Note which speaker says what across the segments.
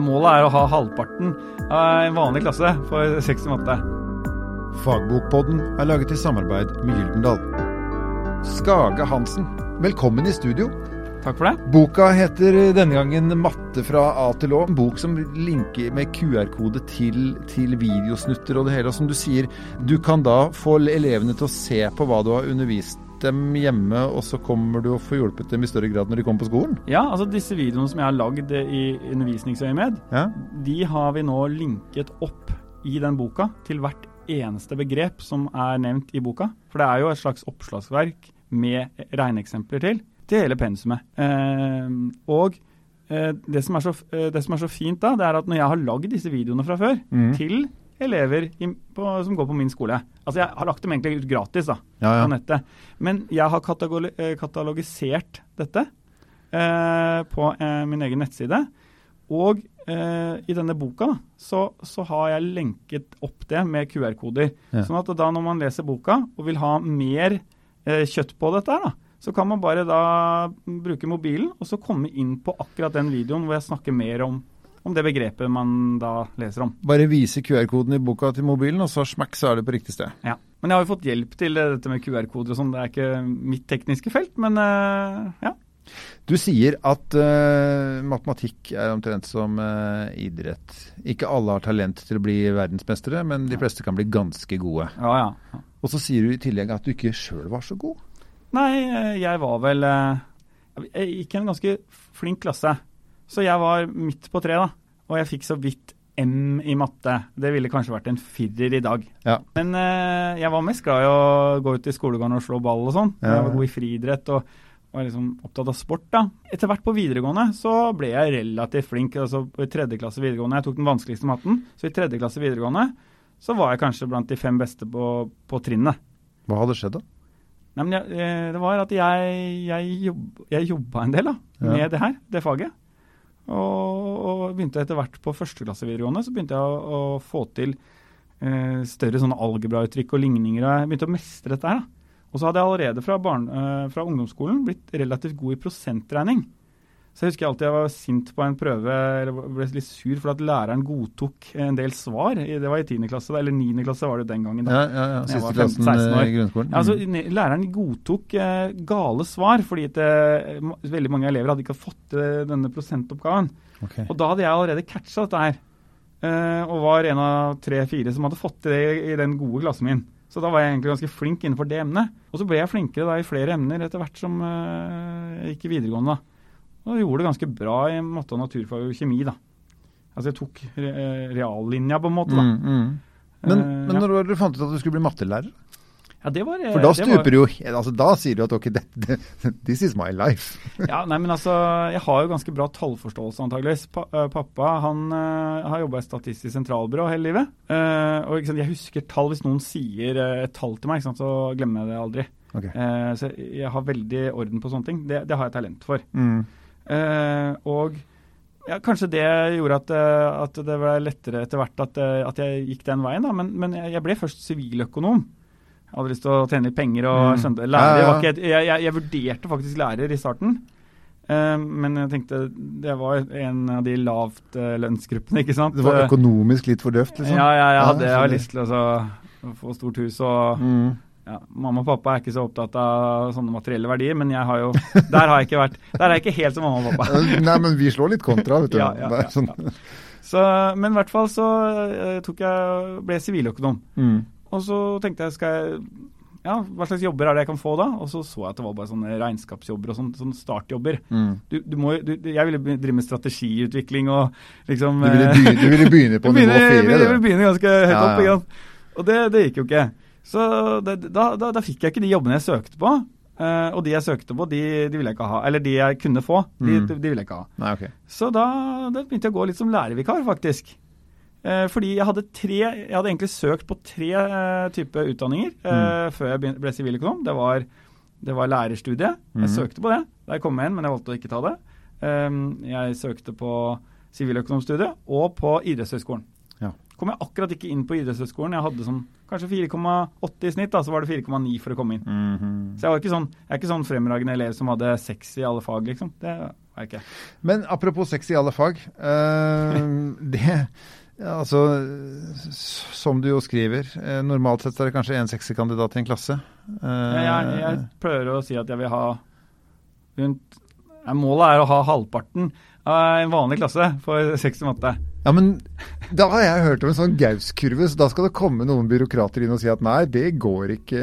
Speaker 1: Målet er å ha halvparten av en vanlig klasse for 60 matte.
Speaker 2: Fagbokpodden er laget i samarbeid med Gyldendal. Skage Hansen, velkommen i studio.
Speaker 1: Takk for det.
Speaker 2: Boka heter denne gangen 'Matte fra A til Å'. En bok som linker med QR-kode til, til, videosnutter og det hele. Og som du sier, du kan da få elevene til å se på hva du har undervist dem hjemme, og så kommer du og får hjulpet dem i større grad når de kommer på skolen?
Speaker 1: Ja, altså disse videoene som jeg har lagd i undervisningsøyemed, ja. de har vi nå linket opp i den boka til hvert eneste begrep som er nevnt i boka. For det er jo et slags oppslagsverk med regneeksempler til til hele pensumet. Eh, og eh, det, som så, eh, det, som er så, fint da, det er at når jeg har lagd disse videoene fra før mm. til elever på, som går på min skole Altså jeg har lagt dem egentlig ut gratis da, ja, ja. på nettet. Men jeg har eh, katalogisert dette eh, på eh, min egen nettside. Og eh, i denne boka da, så, så, har jeg lenket opp det med QR-koder. Ja. Sånn at da når man leser boka og vil ha mer kjøtt på dette, da, så kan man bare da bruke mobilen og så komme inn på akkurat den videoen hvor jeg snakker mer om, om det begrepet man da leser om.
Speaker 2: Bare vise QR-koden i boka til mobilen, og så smakk, så er det på riktig sted.
Speaker 1: Ja. Men jeg har jo fått hjelp til dette med QR-koder og sånn. Det er ikke mitt tekniske felt, men uh, ja.
Speaker 2: Du sier at uh, matematikk er omtrent som uh, idrett. Ikke alle har talent til å bli verdensmestere, men de fleste kan bli ganske gode.
Speaker 1: Ja, ja.
Speaker 2: Og så sier du i tillegg at du ikke sjøl var så god.
Speaker 1: Nei, eh, jeg var vel uh, Jeg gikk i en ganske flink klasse. Så jeg var midt på tre, da. Og jeg fikk så vidt M i matte. Det ville kanskje vært en firer i dag. Ja. Men eh, jeg var mest glad i å gå ut i skolegården og slå ball og sånn. Ja. Jeg var god i friidrett og var liksom opptatt av sport. da. Etter hvert på videregående så ble jeg relativt flink. altså I tredje klasse videregående, Jeg tok den vanskeligste matten. Så i tredje klasse videregående så var jeg kanskje blant de fem beste på, på trinnet.
Speaker 2: Hva hadde skjedd da?
Speaker 1: Nei, men jeg, eh, det var at jeg, jeg, jobb, jeg jobba en del da, med ja. det her, det faget. Og, og, begynte etter hvert på førsteklasse videregående så begynte jeg å, å få til eh, større sånne algebrauttrykk og ligninger. og Jeg begynte å mestre dette her. Og så hadde jeg allerede fra, barn, eh, fra ungdomsskolen blitt relativt god i prosentregning. Så jeg husker alltid jeg var sint på en prøve, eller ble litt sur for at læreren godtok en del svar. Det var i 10. klasse, eller 9. klasse var det den gangen.
Speaker 2: Da. Ja, ja, ja. Siste klassen i grunnskolen.
Speaker 1: Ja, altså, læreren godtok eh, gale svar, fordi at, eh, veldig mange elever hadde ikke fått eh, denne prosentoppgaven. Okay. Og da hadde jeg allerede catcha dette her. Eh, og var en av tre-fire som hadde fått til det i den gode klassen min. Så da var jeg egentlig ganske flink innenfor det emnet. Og så ble jeg flinkere da i flere emner etter hvert som eh, jeg gikk i videregående. da. Og gjorde det ganske bra i matte og naturfag og kjemi, da. Altså jeg tok re reallinja, på en måte, da. Mm, mm.
Speaker 2: Men, uh, men når ja. du fant ut at du skulle bli mattelærer?
Speaker 1: Ja, det var,
Speaker 2: For da stuper du jo altså Da sier du at ok, det, this is my life.
Speaker 1: ja, nei, men altså Jeg har jo ganske bra tallforståelse, antageligvis. Pa, uh, pappa han uh, har jobba i Statistisk sentralbyrå hele livet. Uh, og sant, jeg husker tall hvis noen sier et tall til meg, sant, så glemmer jeg det aldri. Okay. så jeg har veldig orden på sånne ting. Det, det har jeg talent for. Mm. Uh, og ja, kanskje det gjorde at, eh, at, det ble lettere etter hvert at, eh, at jeg gikk den veien. Da. Men, men, jeg ble først siviløkonom. Jeg hadde lyst til å tjene litt penger og mm. skjønte lærer. Ja, ja. Ikke, jeg, jeg, jeg, vurderte faktisk lærer i starten. Uh, men jeg tenkte det var en av de lavt uh, lønnsgruppene, ikke sant.
Speaker 2: Det var økonomisk litt for døvt, liksom?
Speaker 1: Ja, ja jeg hadde jeg lyst til å få stort hus og mm ja, Mamma og pappa er ikke så opptatt av sånne materielle verdier, men jeg har jo, der har jeg ikke vært Der er jeg ikke helt som mamma og pappa.
Speaker 2: Nei, men vi slår litt kontra, vet du.
Speaker 1: Ja, ja, ja, sånn. så, men i hvert fall så uh, tok jeg, ble jeg siviløkonom. Mm. Og så tenkte jeg skal jeg ja, hva slags jobber er det jeg kan få da? Og så så jeg at det var bare sånne regnskapsjobber og sånne, sånne startjobber. Mm. Du, du må, du, jeg ville drive med strategiutvikling og liksom
Speaker 2: Du ville begynne, du ville begynne på nivå fire?
Speaker 1: Jeg ville begynne ganske høyt opp. igjen. Og det, det, gikk jo ikke. Så det, da, da, da, fikk jeg ikke de jobbene jeg søkte på. Uh, og de jeg søkte på, de, de, ville jeg ikke ha. Eller de jeg kunne få, de, mm. de, ville jeg ikke ha.
Speaker 2: Nei, okay.
Speaker 1: Så da, da, begynte jeg å gå litt som lærervikar, faktisk. Uh, fordi jeg hadde tre Jeg hadde egentlig søkt på tre uh, typer utdanninger mm. før jeg ble siviløkonom. Det var, det var lærerstudiet. Mm. Jeg søkte på det da jeg kom inn, men jeg valgte å ikke ta det. Um, jeg søkte på siviløkonomstudiet og på idrettshøyskolen. Kom jeg akkurat ikke inn på idrettshøyskolen. Jeg hadde sånn kanskje 4,8 i snitt, da, så var det 4,9 for å komme inn. Mm -hmm. Så jeg, var ikke sånn, jeg er ikke sånn fremragende elev som hadde seks i alle fag, liksom. Det er jeg ikke.
Speaker 2: Men apropos seks i alle fag. Uh, det ja, altså, som du jo skriver, eh, normalt sett er det kanskje en sekserkandidat i en klasse.
Speaker 1: Uh, jeg, jeg, prøver å si at jeg vil ha rundt Målet er å ha halvparten av en vanlig klasse for seks i matte.
Speaker 2: Ja, men da har jeg hørt om en sånn Gaus-kurve, så da skal det komme noen byråkrater inn og si at nei, det går ikke,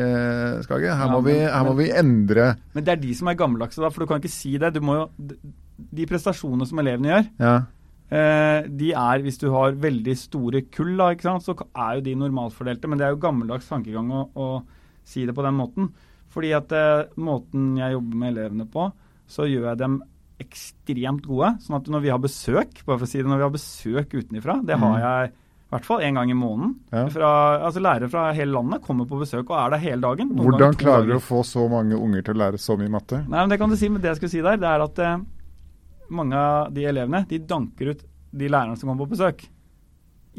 Speaker 2: Skage. Her, ja, må, vi, her men, må vi endre
Speaker 1: Men det er de som er gammeldagse, da, for du kan ikke si det. Du må jo De prestasjonene som elevene gjør,
Speaker 2: ja.
Speaker 1: eh, de er Hvis du har veldig store kull, da, ikke sant, så er jo de normalfordelte. Men det er jo gammeldags tankegang å, å si det på den måten. Fordi at eh, måten jeg jobber med elevene på, så gjør jeg dem ekstremt gode. sånn at når vi har besøk, bare for å si det, når vi har besøk utenfra, det har mm. jeg i hvert fall én gang i måneden. Ja. Fra, altså Lærere fra hele landet kommer på besøk og er der hele dagen.
Speaker 2: Hvordan klarer du å få så mange unger til å lære så mye matte?
Speaker 1: Nei, men Det kan du si, men det jeg skulle si der, det er at eh, mange av de elevene de danker ut de lærerne som kommer på besøk.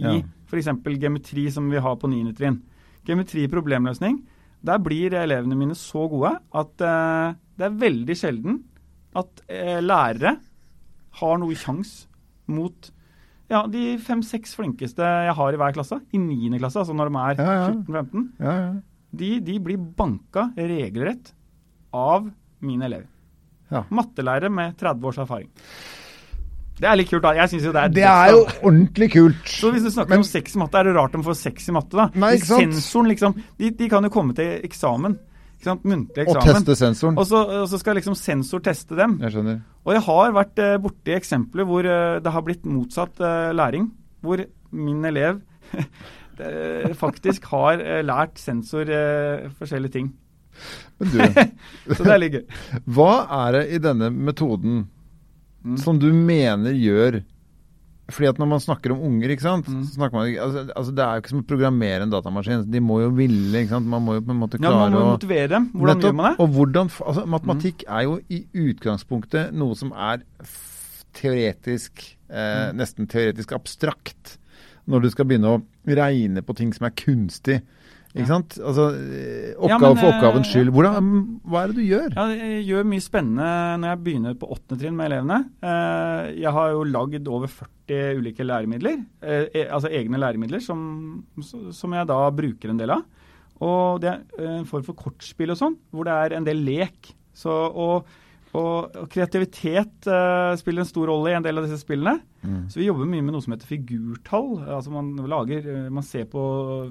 Speaker 1: I ja. f.eks. geometri, som vi har på 9. trinn. Geometri problemløsning. Der blir elevene mine så gode at eh, det er veldig sjelden at eh, lærere har noe kjangs mot ja, de fem-seks flinkeste jeg har i hver klasse, i niende klasse, altså når de er ja, ja. 14-15, ja, de, de, blir banka regelrett av mine elever. Ja. Mattelærere med 30 års erfaring. Det er litt kult, da. Jeg synes jo Det er
Speaker 2: Det er jo ordentlig kult.
Speaker 1: Så hvis du snakker Men, om sex i matte, er det rart de får sex i matte, da?
Speaker 2: Nei, ikke sant?
Speaker 1: Sensoren, liksom, de, de kan jo komme til eksamen Muntlig eksamen.
Speaker 2: Og teste sensoren.
Speaker 1: Og så, og så, skal liksom sensor teste dem.
Speaker 2: Jeg skjønner.
Speaker 1: Og jeg har vært eh, borti eksempler hvor uh, det har blitt motsatt uh, læring. Hvor min elev faktisk har lært sensor forskjellige ting.
Speaker 2: Men du,
Speaker 1: så det er litt gøy.
Speaker 2: Hva er det i denne metoden mm. som du mener gjør fordi at når man snakker om unger, ikke sant mm. man, altså, altså, Det er jo ikke som å programmere en datamaskin. De må jo ville. ikke sant? Man må jo på en måte klare å
Speaker 1: Ja, Man må jo motivere dem. Hvordan nettopp, gjør man det?
Speaker 2: Og hvordan, altså, Matematikk mm. er jo i utgangspunktet noe som er teoretisk eh, mm. Nesten teoretisk abstrakt. Når du skal begynne å regne på ting som er kunstig. Ikke sant? Altså, eh, Oppgave ja, men, for oppgavens eh, skyld. Hvordan, hva er det du gjør?
Speaker 1: Ja, jeg gjør mye spennende når jeg begynner på åttende trinn med elevene. Eh, jeg har jo lagd over 40 ulike læremidler, e, altså egne læremidler, som, som jeg da bruker en del av. Og det er en form for kortspill og sånn, hvor det er en del lek. Så, og, og, og kreativitet uh, spiller en stor rolle i en del av disse spillene. Mm. Så vi jobber mye med noe som heter figurtall. Altså man, lager, man ser på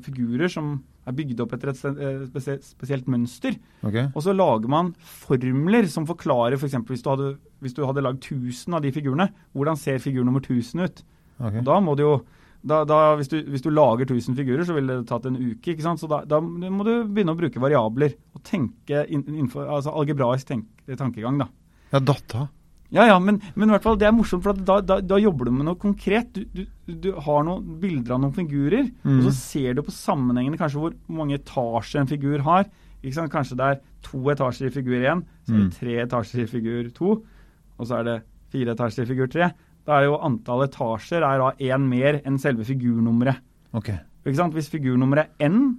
Speaker 1: figurer som er bygd opp etter et eh, spesielt mønster.
Speaker 2: Okay.
Speaker 1: Og så lager man formler som forklarer f.eks. For hvis du hadde, hvis du hadde lagd 1000 av de figurene, hvordan ser figur nummer 1000 ut? Okay. Og da må du jo da, da, hvis, du, hvis, du, lager 1000 figurer, så ville det tatt en uke. ikke sant? Så da, da, må du begynne å bruke variabler og tenke innenfor, altså algebraisk tenk, tankegang. da.
Speaker 2: Ja, data.
Speaker 1: Ja, ja, men, men, i hvert fall, det er morsomt, for da, da, da jobber du med noe konkret. Du, du, du, har noen bilder av noen figurer, mm. og så ser du på sammenhengene kanskje hvor mange etasjer en figur har. Kanskje det er to etasjer i figur én, så er det mm. tre etasjer i figur to, og så er det fire etasjer i figur tre. Da er jo antall etasjer er da én mer enn selve figurnummeret.
Speaker 2: Okay.
Speaker 1: Hvis figurnummeret er n,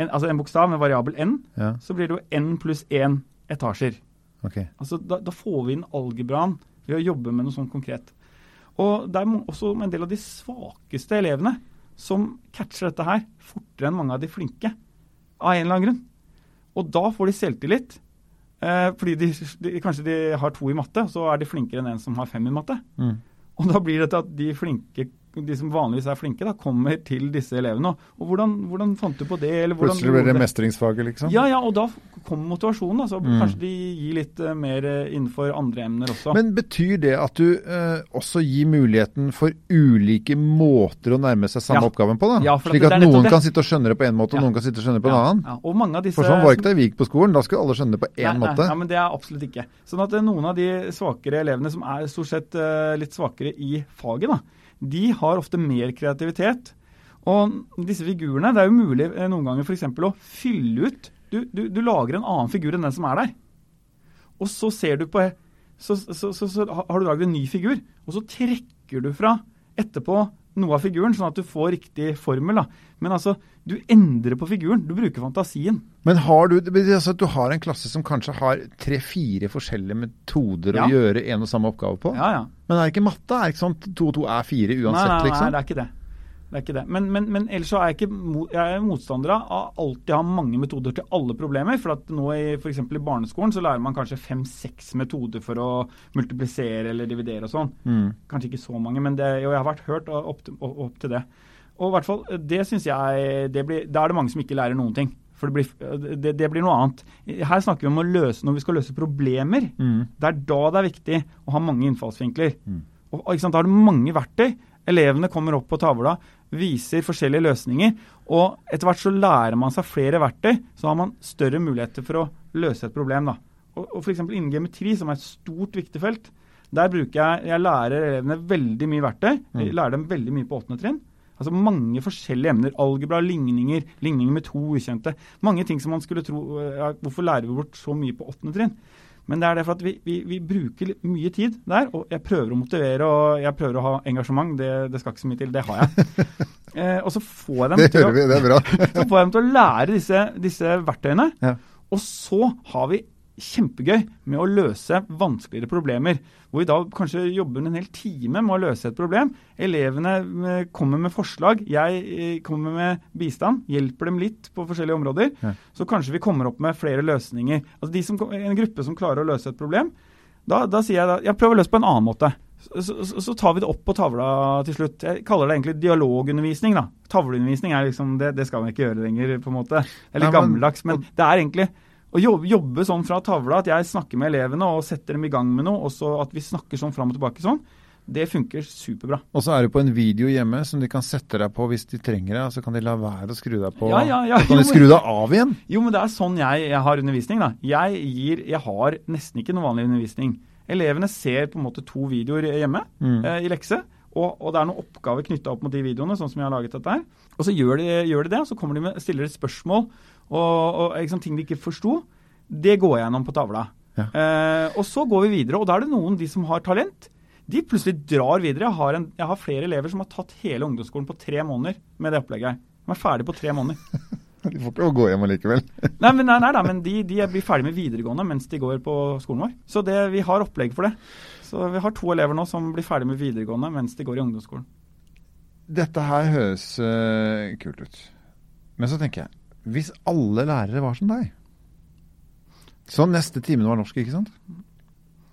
Speaker 1: en, altså en bokstav med variabel n, ja. så blir det jo n pluss én etasjer.
Speaker 2: Okay.
Speaker 1: Altså, da, da, får vi inn algebraen ved å jobbe med noe sånt konkret. Og det er også en del av de svakeste elevene som catcher dette her fortere enn mange av de flinke. Av en eller annen grunn. Og da får de selvtillit. Eh, fordi de, de, kanskje de har to i matte, så er de flinkere enn en som har fem i matte.
Speaker 2: Mm.
Speaker 1: Og da blir det til at de flinke de som vanligvis er flinke, da, kommer til disse elevene. Og hvordan, hvordan fant du på det?
Speaker 2: Plutselig blir det mestringsfaget, liksom?
Speaker 1: Ja, ja, og da kommer motivasjonen. Altså, mm. Kanskje de gir litt uh, mer uh, innenfor andre emner også.
Speaker 2: Men betyr det at du uh, også gir muligheten for ulike måter å nærme seg samme ja. oppgaven på? da?
Speaker 1: Ja,
Speaker 2: Slik at noen kan sitte og skjønne det på én måte, og noen kan sitte og skjønne det på en annen?
Speaker 1: Ja, og mange av disse...
Speaker 2: For sånn var ikke det i Vik på skolen. Da skulle alle skjønne det på én måte.
Speaker 1: Ja, men det er absolutt ikke. Sånn at noen av de svakere elevene som er stort sett litt svakere i faget, da, de har ofte mer kreativitet. Og disse figurene, det er jo mulig eh, noen ganger f.eks. å fylle ut du, du, du, lager en annen figur enn den som er der. Og så ser du på så, så, så, så har du laget en ny figur, og så trekker du fra etterpå noe av figuren, sånn at du får riktig formel. da. Men altså, du endrer på figuren. Du bruker fantasien.
Speaker 2: Men har du, altså, du har en klasse som kanskje har tre-fire forskjellige metoder ja. å gjøre en og samme oppgave på?
Speaker 1: Ja, ja.
Speaker 2: Men er det ikke matte? Er det ikke sånn to og to er fire uansett,
Speaker 1: nei, nei,
Speaker 2: liksom?
Speaker 1: Nei, det er ikke det. Det er ikke det. Men, men, men ellers så er jeg ikke jeg er motstander av alltid ha mange metoder til alle problemer. For at nå i f.eks. i barneskolen så lærer man kanskje fem-seks metoder for å multiplisere eller dividere og sånn. Mm. Kanskje ikke så mange, men det, jeg har vært hørt opp til, opp til det. Og i hvert fall, det synes jeg det blir, Da er det mange som ikke lærer noen ting. For det blir, det, det blir, noe annet. Her snakker vi om å løse når vi skal løse problemer. Mm. Det er da det er viktig å ha mange innfallsvinkler. Mm. Og, Da har du mange verktøy. Elevene kommer opp på tavla, viser forskjellige løsninger. Og etter hvert så lærer man seg flere verktøy, så har man større muligheter for å løse et problem. da. Og, og F.eks. innen geometri, som er et stort, viktig felt, der bruker jeg Jeg lærer elevene veldig mye verktøy. Jeg mm. lærer dem veldig mye på åttende trinn. Altså mange forskjellige emner. Algebra, ligninger, ligninger med to ukjente. Mange ting som man skulle tro Hvorfor lærer vi bort så mye på åttende trinn? Men det er derfor at vi, vi, vi, bruker mye tid der, og jeg prøver å motivere og jeg prøver å ha engasjement. Det, det skal ikke så mye til, det har jeg. eh, og så får jeg dem,
Speaker 2: til, å, vi,
Speaker 1: så får jeg dem til å lære disse, disse verktøyene. Ja. Og så har vi kjempegøy med å løse vanskeligere problemer. Hvor vi da kanskje jobber en hel time med å løse et problem. Elevene eh, kommer med forslag, jeg eh, kommer med bistand, hjelper dem litt på forskjellige områder. Ja. Så kanskje vi kommer opp med flere løsninger. Altså som, En gruppe som klarer å løse et problem, da, da sier jeg da, jeg prøver å løse på en annen måte. Så, så, så, tar vi det opp på tavla til slutt. Jeg kaller det egentlig dialogundervisning. da. Tavleundervisning er liksom, det, det skal vi ikke gjøre lenger, på en måte. Eller ja, gammeldags. Men det er egentlig å jobbe, jobbe, sånn fra tavla, at jeg snakker med elevene og setter dem i gang med noe, og så at vi snakker sånn fram og tilbake sånn, det funker superbra.
Speaker 2: Og så er du på en video hjemme som de kan sette deg på hvis de trenger det, og så kan de la være å skru deg på.
Speaker 1: Ja, ja, ja.
Speaker 2: Så kan de skru deg av igjen.
Speaker 1: Jo, men det er sånn jeg, jeg har undervisning, da. Jeg, gir, jeg har nesten ikke noe vanlig undervisning. Elevene ser på en måte to videoer hjemme mm. eh, i lekse. Og, og, det er noen oppgaver knytta opp mot de videoene, sånn som jeg har laget dette her. Og så gjør de, gjør de det, og så kommer de med, stiller et spørsmål og, og liksom, ting de ikke forsto. Det går jeg gjennom på tavla. Ja. Eh, og så går vi videre, og da er det noen de som har talent. De plutselig drar videre. Jeg har, en, jeg har flere elever som har tatt hele ungdomsskolen på tre måneder med det opplegget her. De er ferdig på tre måneder.
Speaker 2: De får ikke gå hjem allikevel.
Speaker 1: nei, men, nei, nei, nei, men de, de, blir ferdig med videregående mens de går på skolen vår. Så det, vi har opplegg for det. Så vi har to elever nå som blir ferdig med videregående mens de går i ungdomsskolen.
Speaker 2: Dette her høres uh, kult ut. Men så tenker jeg, hvis alle lærere var som deg så neste timen var norsk, ikke sant?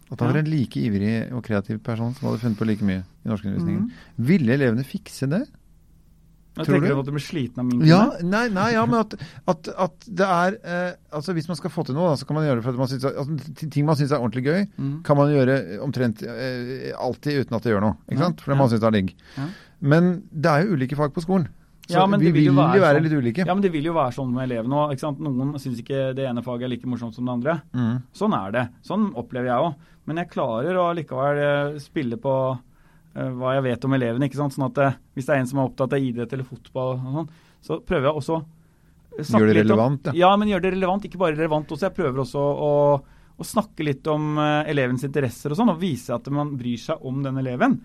Speaker 2: At det var en like ivrig og kreativ person som hadde funnet på like mye i norskundervisningen. Mm. Ville elevene fikse det?
Speaker 1: Jeg Tror tenker du at du blir sliten av min
Speaker 2: ja, nei, nei, ja, men at, at, at det er eh, altså Hvis man skal få til noe, da, så kan man gjøre det for at man synes, altså, ting man syns er ordentlig gøy, mm. kan man gjøre omtrent eh, alltid uten at det gjør noe. ikke sant? Fordi ja. man syns det er digg. Ja. Men det er jo ulike fag på skolen. Så ja, vi vil jo være, være, litt ulike.
Speaker 1: Ja, men det vil jo være sånn med elevene òg. Noen syns ikke det ene faget er like morsomt som det andre. Mm. Sånn er det. Sånn opplever jeg òg. Men jeg klarer å likevel eh, spille på uh, hva jeg vet om elevene. ikke sant? Sånn at uh, Hvis det er en som er opptatt av idrett eller fotball, og sånn, så prøver jeg også
Speaker 2: Gjør det relevant,
Speaker 1: om, ja. ja. men gjør det relevant. Ikke bare relevant også. Jeg prøver også å, å snakke litt om elevens interesser og sånn, og vise at man bryr seg om den eleven.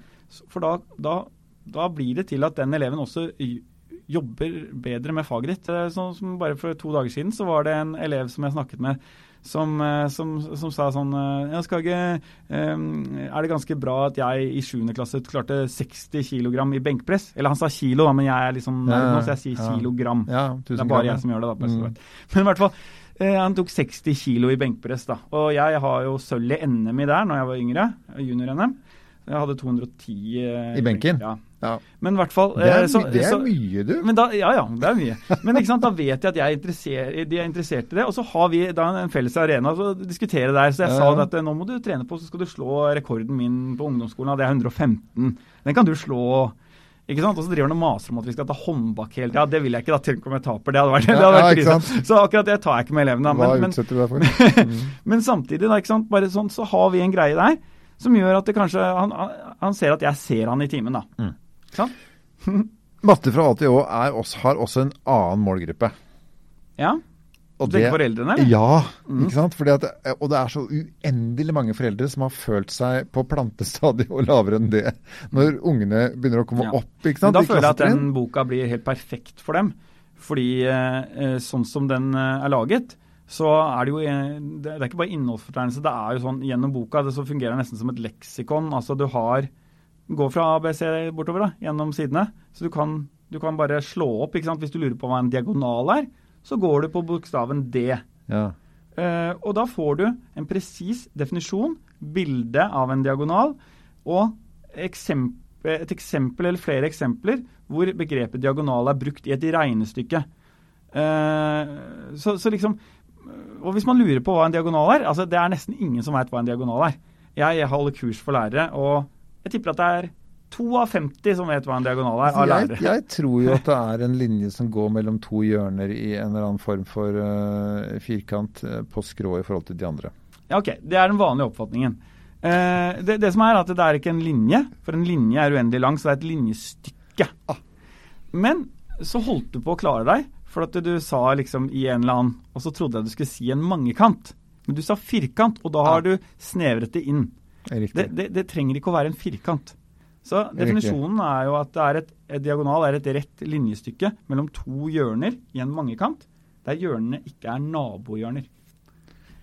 Speaker 1: For da, da, da blir det til at den eleven også jobber bedre med faget ditt. Eh, sånn som bare for to dager siden så var det en elev som jeg snakket med, som, eh, som, som sa sånn eh, jeg skal ikke, Er det ganske bra at jeg i 7. klasse klarte 60 kg i benkpress? Eller han sa kilo, da, men jeg er liksom ja, nå, så jeg sier ja. kilogram. Ja, det er bare jeg som gjør det, da. Mm. Men i hvert fall. Han tok 60 kg i benkpress. da, Og jeg har jo sølv i NM i der når jeg var yngre. Junior-NM. Jeg hadde 210
Speaker 2: I benken?
Speaker 1: Ja. Ja. Men i hvert fall
Speaker 2: Det er, så, det er så, mye, du.
Speaker 1: Da, ja, ja, det er mye. Men ikke sant, da vet jeg at jeg er de er interessert i det. Og så har vi da en felles arena å diskutere der. Så jeg ja. sa at nå må du trene på, så skal du slå rekorden min på ungdomsskolen. Det er 115. Den kan du slå. Ikke sant? Og så driver han og maser om at vi skal ta håndbak hele tida. Det vil jeg ikke, da. Tenk om jeg taper. Det hadde vært, det hadde vært ja, Så akkurat det tar jeg ikke med elevene.
Speaker 2: Hva men, utsetter du deg for?
Speaker 1: Mm. men samtidig, da, ikke sant? Bare sånn, så har vi en greie der som gjør at det kanskje han, han ser at jeg ser han i timen, da. Mm. Sånn?
Speaker 2: Matte fra A til Å har også en annen målgruppe.
Speaker 1: Ja. Og det, foreldrene? eller?
Speaker 2: Ja. Mm. ikke sant? At, og det er så uendelig mange foreldre som har følt seg på plantestadiet og lavere enn det når ungene begynner å komme ja. opp. ikke sant?
Speaker 1: Men da føler jeg at den boka blir helt perfekt for dem. Fordi eh, sånn som den eh, er laget, så er det jo eh, Det er ikke bare innholdsfortegnelse. Det er jo sånn gjennom boka det så fungerer nesten som et leksikon. Altså du har Går fra ABC bortover da, gjennom sidene. Så du kan, du kan bare slå opp. ikke sant? Hvis du lurer på hva en diagonal er, så går du på bokstaven D. Ja. Uh, og da får du en presis definisjon, bilde av en diagonal, og eksempel, et eksempel eller flere eksempler hvor begrepet diagonal er brukt i et regnestykke. Uh, så, så, liksom og hvis man lurer på hva en diagonal er altså Det er nesten ingen som vet hva en diagonal er. Jeg holder kurs for lærere, og jeg tipper at det er to av 50 som vet hva en diagonal er, av
Speaker 2: lærere. Jeg, jeg, tror jo at det er en linje som går mellom to hjørner i en eller annen form for uh, firkant uh, på skrå i forhold til de andre.
Speaker 1: Ja, ok. Det er den vanlige oppfatningen. Uh, det, det, som er at det er ikke en linje, for en linje er uendelig lang, så det er et linjestykke. Ah. Men så holdt du på å klare deg for at du sa liksom i en eller annen Og så trodde jeg du skulle si en mangekant. Men du sa firkant, og da har ah. du snevret det inn. Det, det, det, trenger ikke å være en firkant. Så definisjonen er jo at det er et, et diagonal er et rett linjestykke mellom to hjørner i en mangekant, der hjørnene ikke er nabohjørner.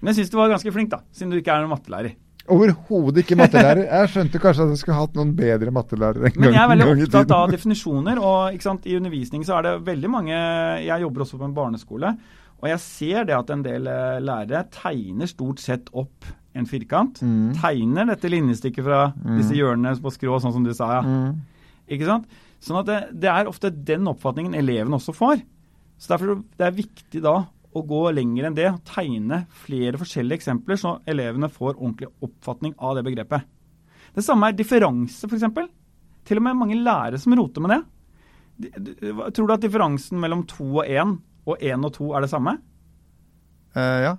Speaker 1: Men jeg syns du var ganske flink, da, siden du ikke er noen mattelærer.
Speaker 2: Overhodet ikke mattelærer. Jeg skjønte kanskje at jeg skulle hatt noen bedre mattelærere en
Speaker 1: gang. i tiden. Men jeg er veldig opptatt av definisjoner, og sant, i undervisning så er det veldig mange Jeg jobber også på en barneskole, og jeg ser det at en del eh, lærere tegner stort sett opp en firkant. Mm. Tegner dette linjestykket fra mm. disse hjørnene på skrå, sånn som du sa. ja. Mm. Ikke sant? Sånn at det, det, er ofte den oppfatningen elevene også får. Så derfor det er viktig da å gå lenger enn det, tegne flere forskjellige eksempler, så elevene får ordentlig oppfatning av det begrepet. Det samme er differanse, f.eks. Til og med mange lærere som roter med det. Tror du at differansen mellom to og én og én og to er det samme?
Speaker 2: Uh, ja.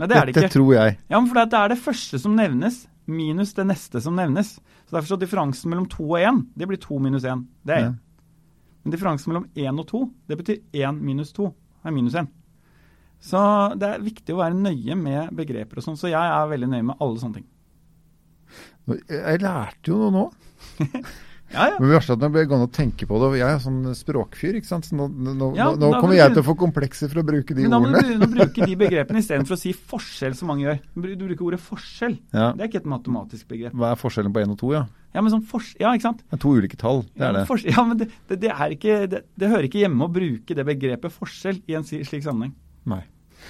Speaker 1: Nei, det er det ikke.
Speaker 2: Dette tror jeg.
Speaker 1: Ja, men for Det er det første som nevnes, minus det neste som nevnes. Så Derfor så differansen mellom to og én, det blir to minus én. Det er én. Ja. Men differansen mellom én og to, det betyr én minus to. er minus én. Så det er viktig å være nøye med begreper og sånn. Så jeg er veldig nøye med alle sånne ting.
Speaker 2: Jeg lærte jo noe nå.
Speaker 1: ja, ja.
Speaker 2: Men det verste at jeg går gående og tenke på det. Jeg er sånn språkfyr, ikke sant. Så nå, nå, ja, nå kommer jeg til å få komplekser for å bruke de
Speaker 1: men
Speaker 2: ordene.
Speaker 1: Da må du, du bruke de begrepene istedenfor å si forskjell, som mange gjør. Du bruker ordet forskjell. Ja. Det er ikke et matematisk begrep.
Speaker 2: Hva er forskjellen på én og to, ja?
Speaker 1: Ja, men sånn fors ja, ikke sant?
Speaker 2: Det er to ulike tall, det er det.
Speaker 1: Ja, men det, det, det, ikke, det, hører ikke hjemme å bruke det begrepet forskjell i en slik sammenheng.
Speaker 2: Nei.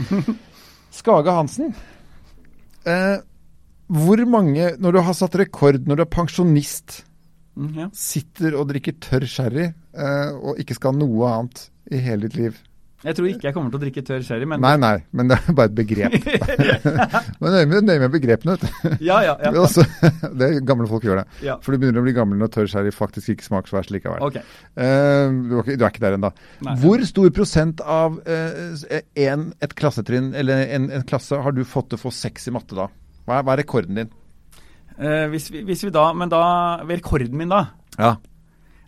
Speaker 2: Skage Hansen. Eh, hvor mange, når du har satt rekord, når du er pensjonist, mm, ja. sitter og drikker tørr sherry eh, og ikke skal ha noe annet i hele ditt liv
Speaker 1: jeg tror ikke jeg kommer til å drikke tørr sherry. Men...
Speaker 2: Nei, nei, men det er bare et begrep. men nøye med, nøye med begrepene, vet
Speaker 1: du. ja, ja, ja.
Speaker 2: Også, det er Gamle folk gjør det. Ja. For du begynner å bli gammel når tørr sherry faktisk ikke smaker så verst likevel.
Speaker 1: Okay.
Speaker 2: Uh, du, er ikke, du, er ikke der ennå. Hvor stor prosent av uh, en, et klassetrinn eller en, en, klasse har du fått til å få seks i matte da? Hva er, hva er rekorden din?
Speaker 1: Uh, hvis, vi, hvis, vi, da Men da Rekorden min, da?
Speaker 2: Ja.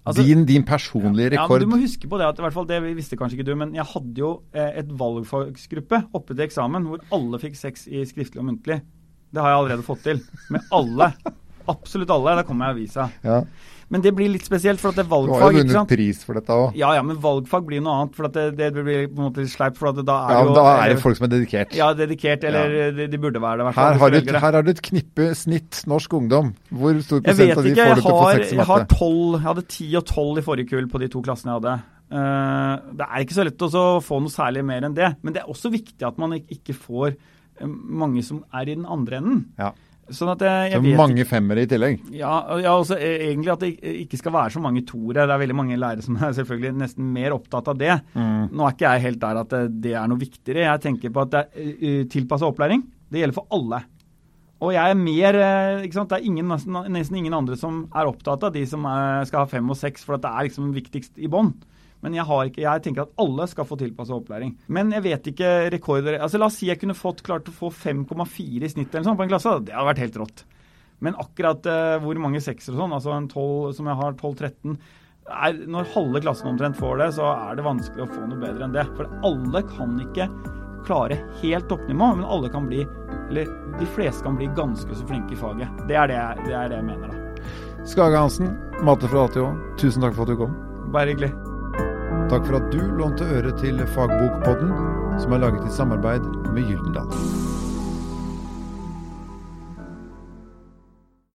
Speaker 2: Altså, din, din, personlige rekord.
Speaker 1: Ja, Du må huske på det at i hvert fall det visste kanskje ikke du, men jeg hadde jo eh, et valgfagsgruppe oppe til eksamen hvor alle fikk seks i skriftlig og muntlig. Det har jeg allerede fått til. Med alle. Absolutt alle. Da kommer jeg i avisa. Ja. Men det blir litt spesielt, for at det er valgfag. Du
Speaker 2: har jo vunnet pris for dette òg.
Speaker 1: Ja, ja, men valgfag blir noe annet. For at det, det blir på en måte sleipt. For at da er
Speaker 2: ja,
Speaker 1: jo
Speaker 2: Da er det folk som er dedikert.
Speaker 1: Ja, dedikert. Eller ja. De, de, burde være det.
Speaker 2: Her har, du, her har du et knippe snitt norsk ungdom. Hvor stor prosent av de får du til å få seks i matte?
Speaker 1: Jeg har 12, jeg hadde ti og tolv i forrige kull på de to klassene jeg hadde. Uh, det er ikke så lett å få noe særlig mer enn det. Men det er også viktig at man ikke får eh, mange som er i den andre enden.
Speaker 2: Ja.
Speaker 1: Sånn at jeg,
Speaker 2: jeg så mange femmere i tillegg?
Speaker 1: Ja, ja også, e, egentlig at det ikke skal være så mange toere. Det er veldig mange lærere som er selvfølgelig nesten mer opptatt av det. Mm. Nå er ikke jeg helt der at det, er noe viktigere. Jeg tenker på at det er tilpassa opplæring. Det gjelder for alle. Og jeg er mer ikke sant? Det er ingen, nesten, nesten, ingen andre som er opptatt av de som er, skal ha fem og seks, for det er liksom viktigst i bånn. Men jeg, har ikke, jeg tenker at alle skal få tilpassa opplæring. Men jeg vet ikke rekorder altså La oss si jeg kunne fått klart å få 5,4 i snitt eller sånn på en klasse. Det hadde vært helt rått. Men akkurat uh, hvor mange sekser og sånn, altså en 12, som jeg har 12-13 er, når halve klassen omtrent får det, så er det vanskelig å få noe bedre enn det. For alle kan ikke klare helt toppnivå, men alle kan bli, eller de fleste kan bli ganske så flinke i faget. Det er det, jeg, det, er det jeg mener, da.
Speaker 2: Skage Hansen, Mate fra ATO, tusen takk for at du kom.
Speaker 1: Bare hyggelig.
Speaker 2: Takk for at du lånte øre til Fagbokpodden, som er laget i samarbeid med Gyldendal.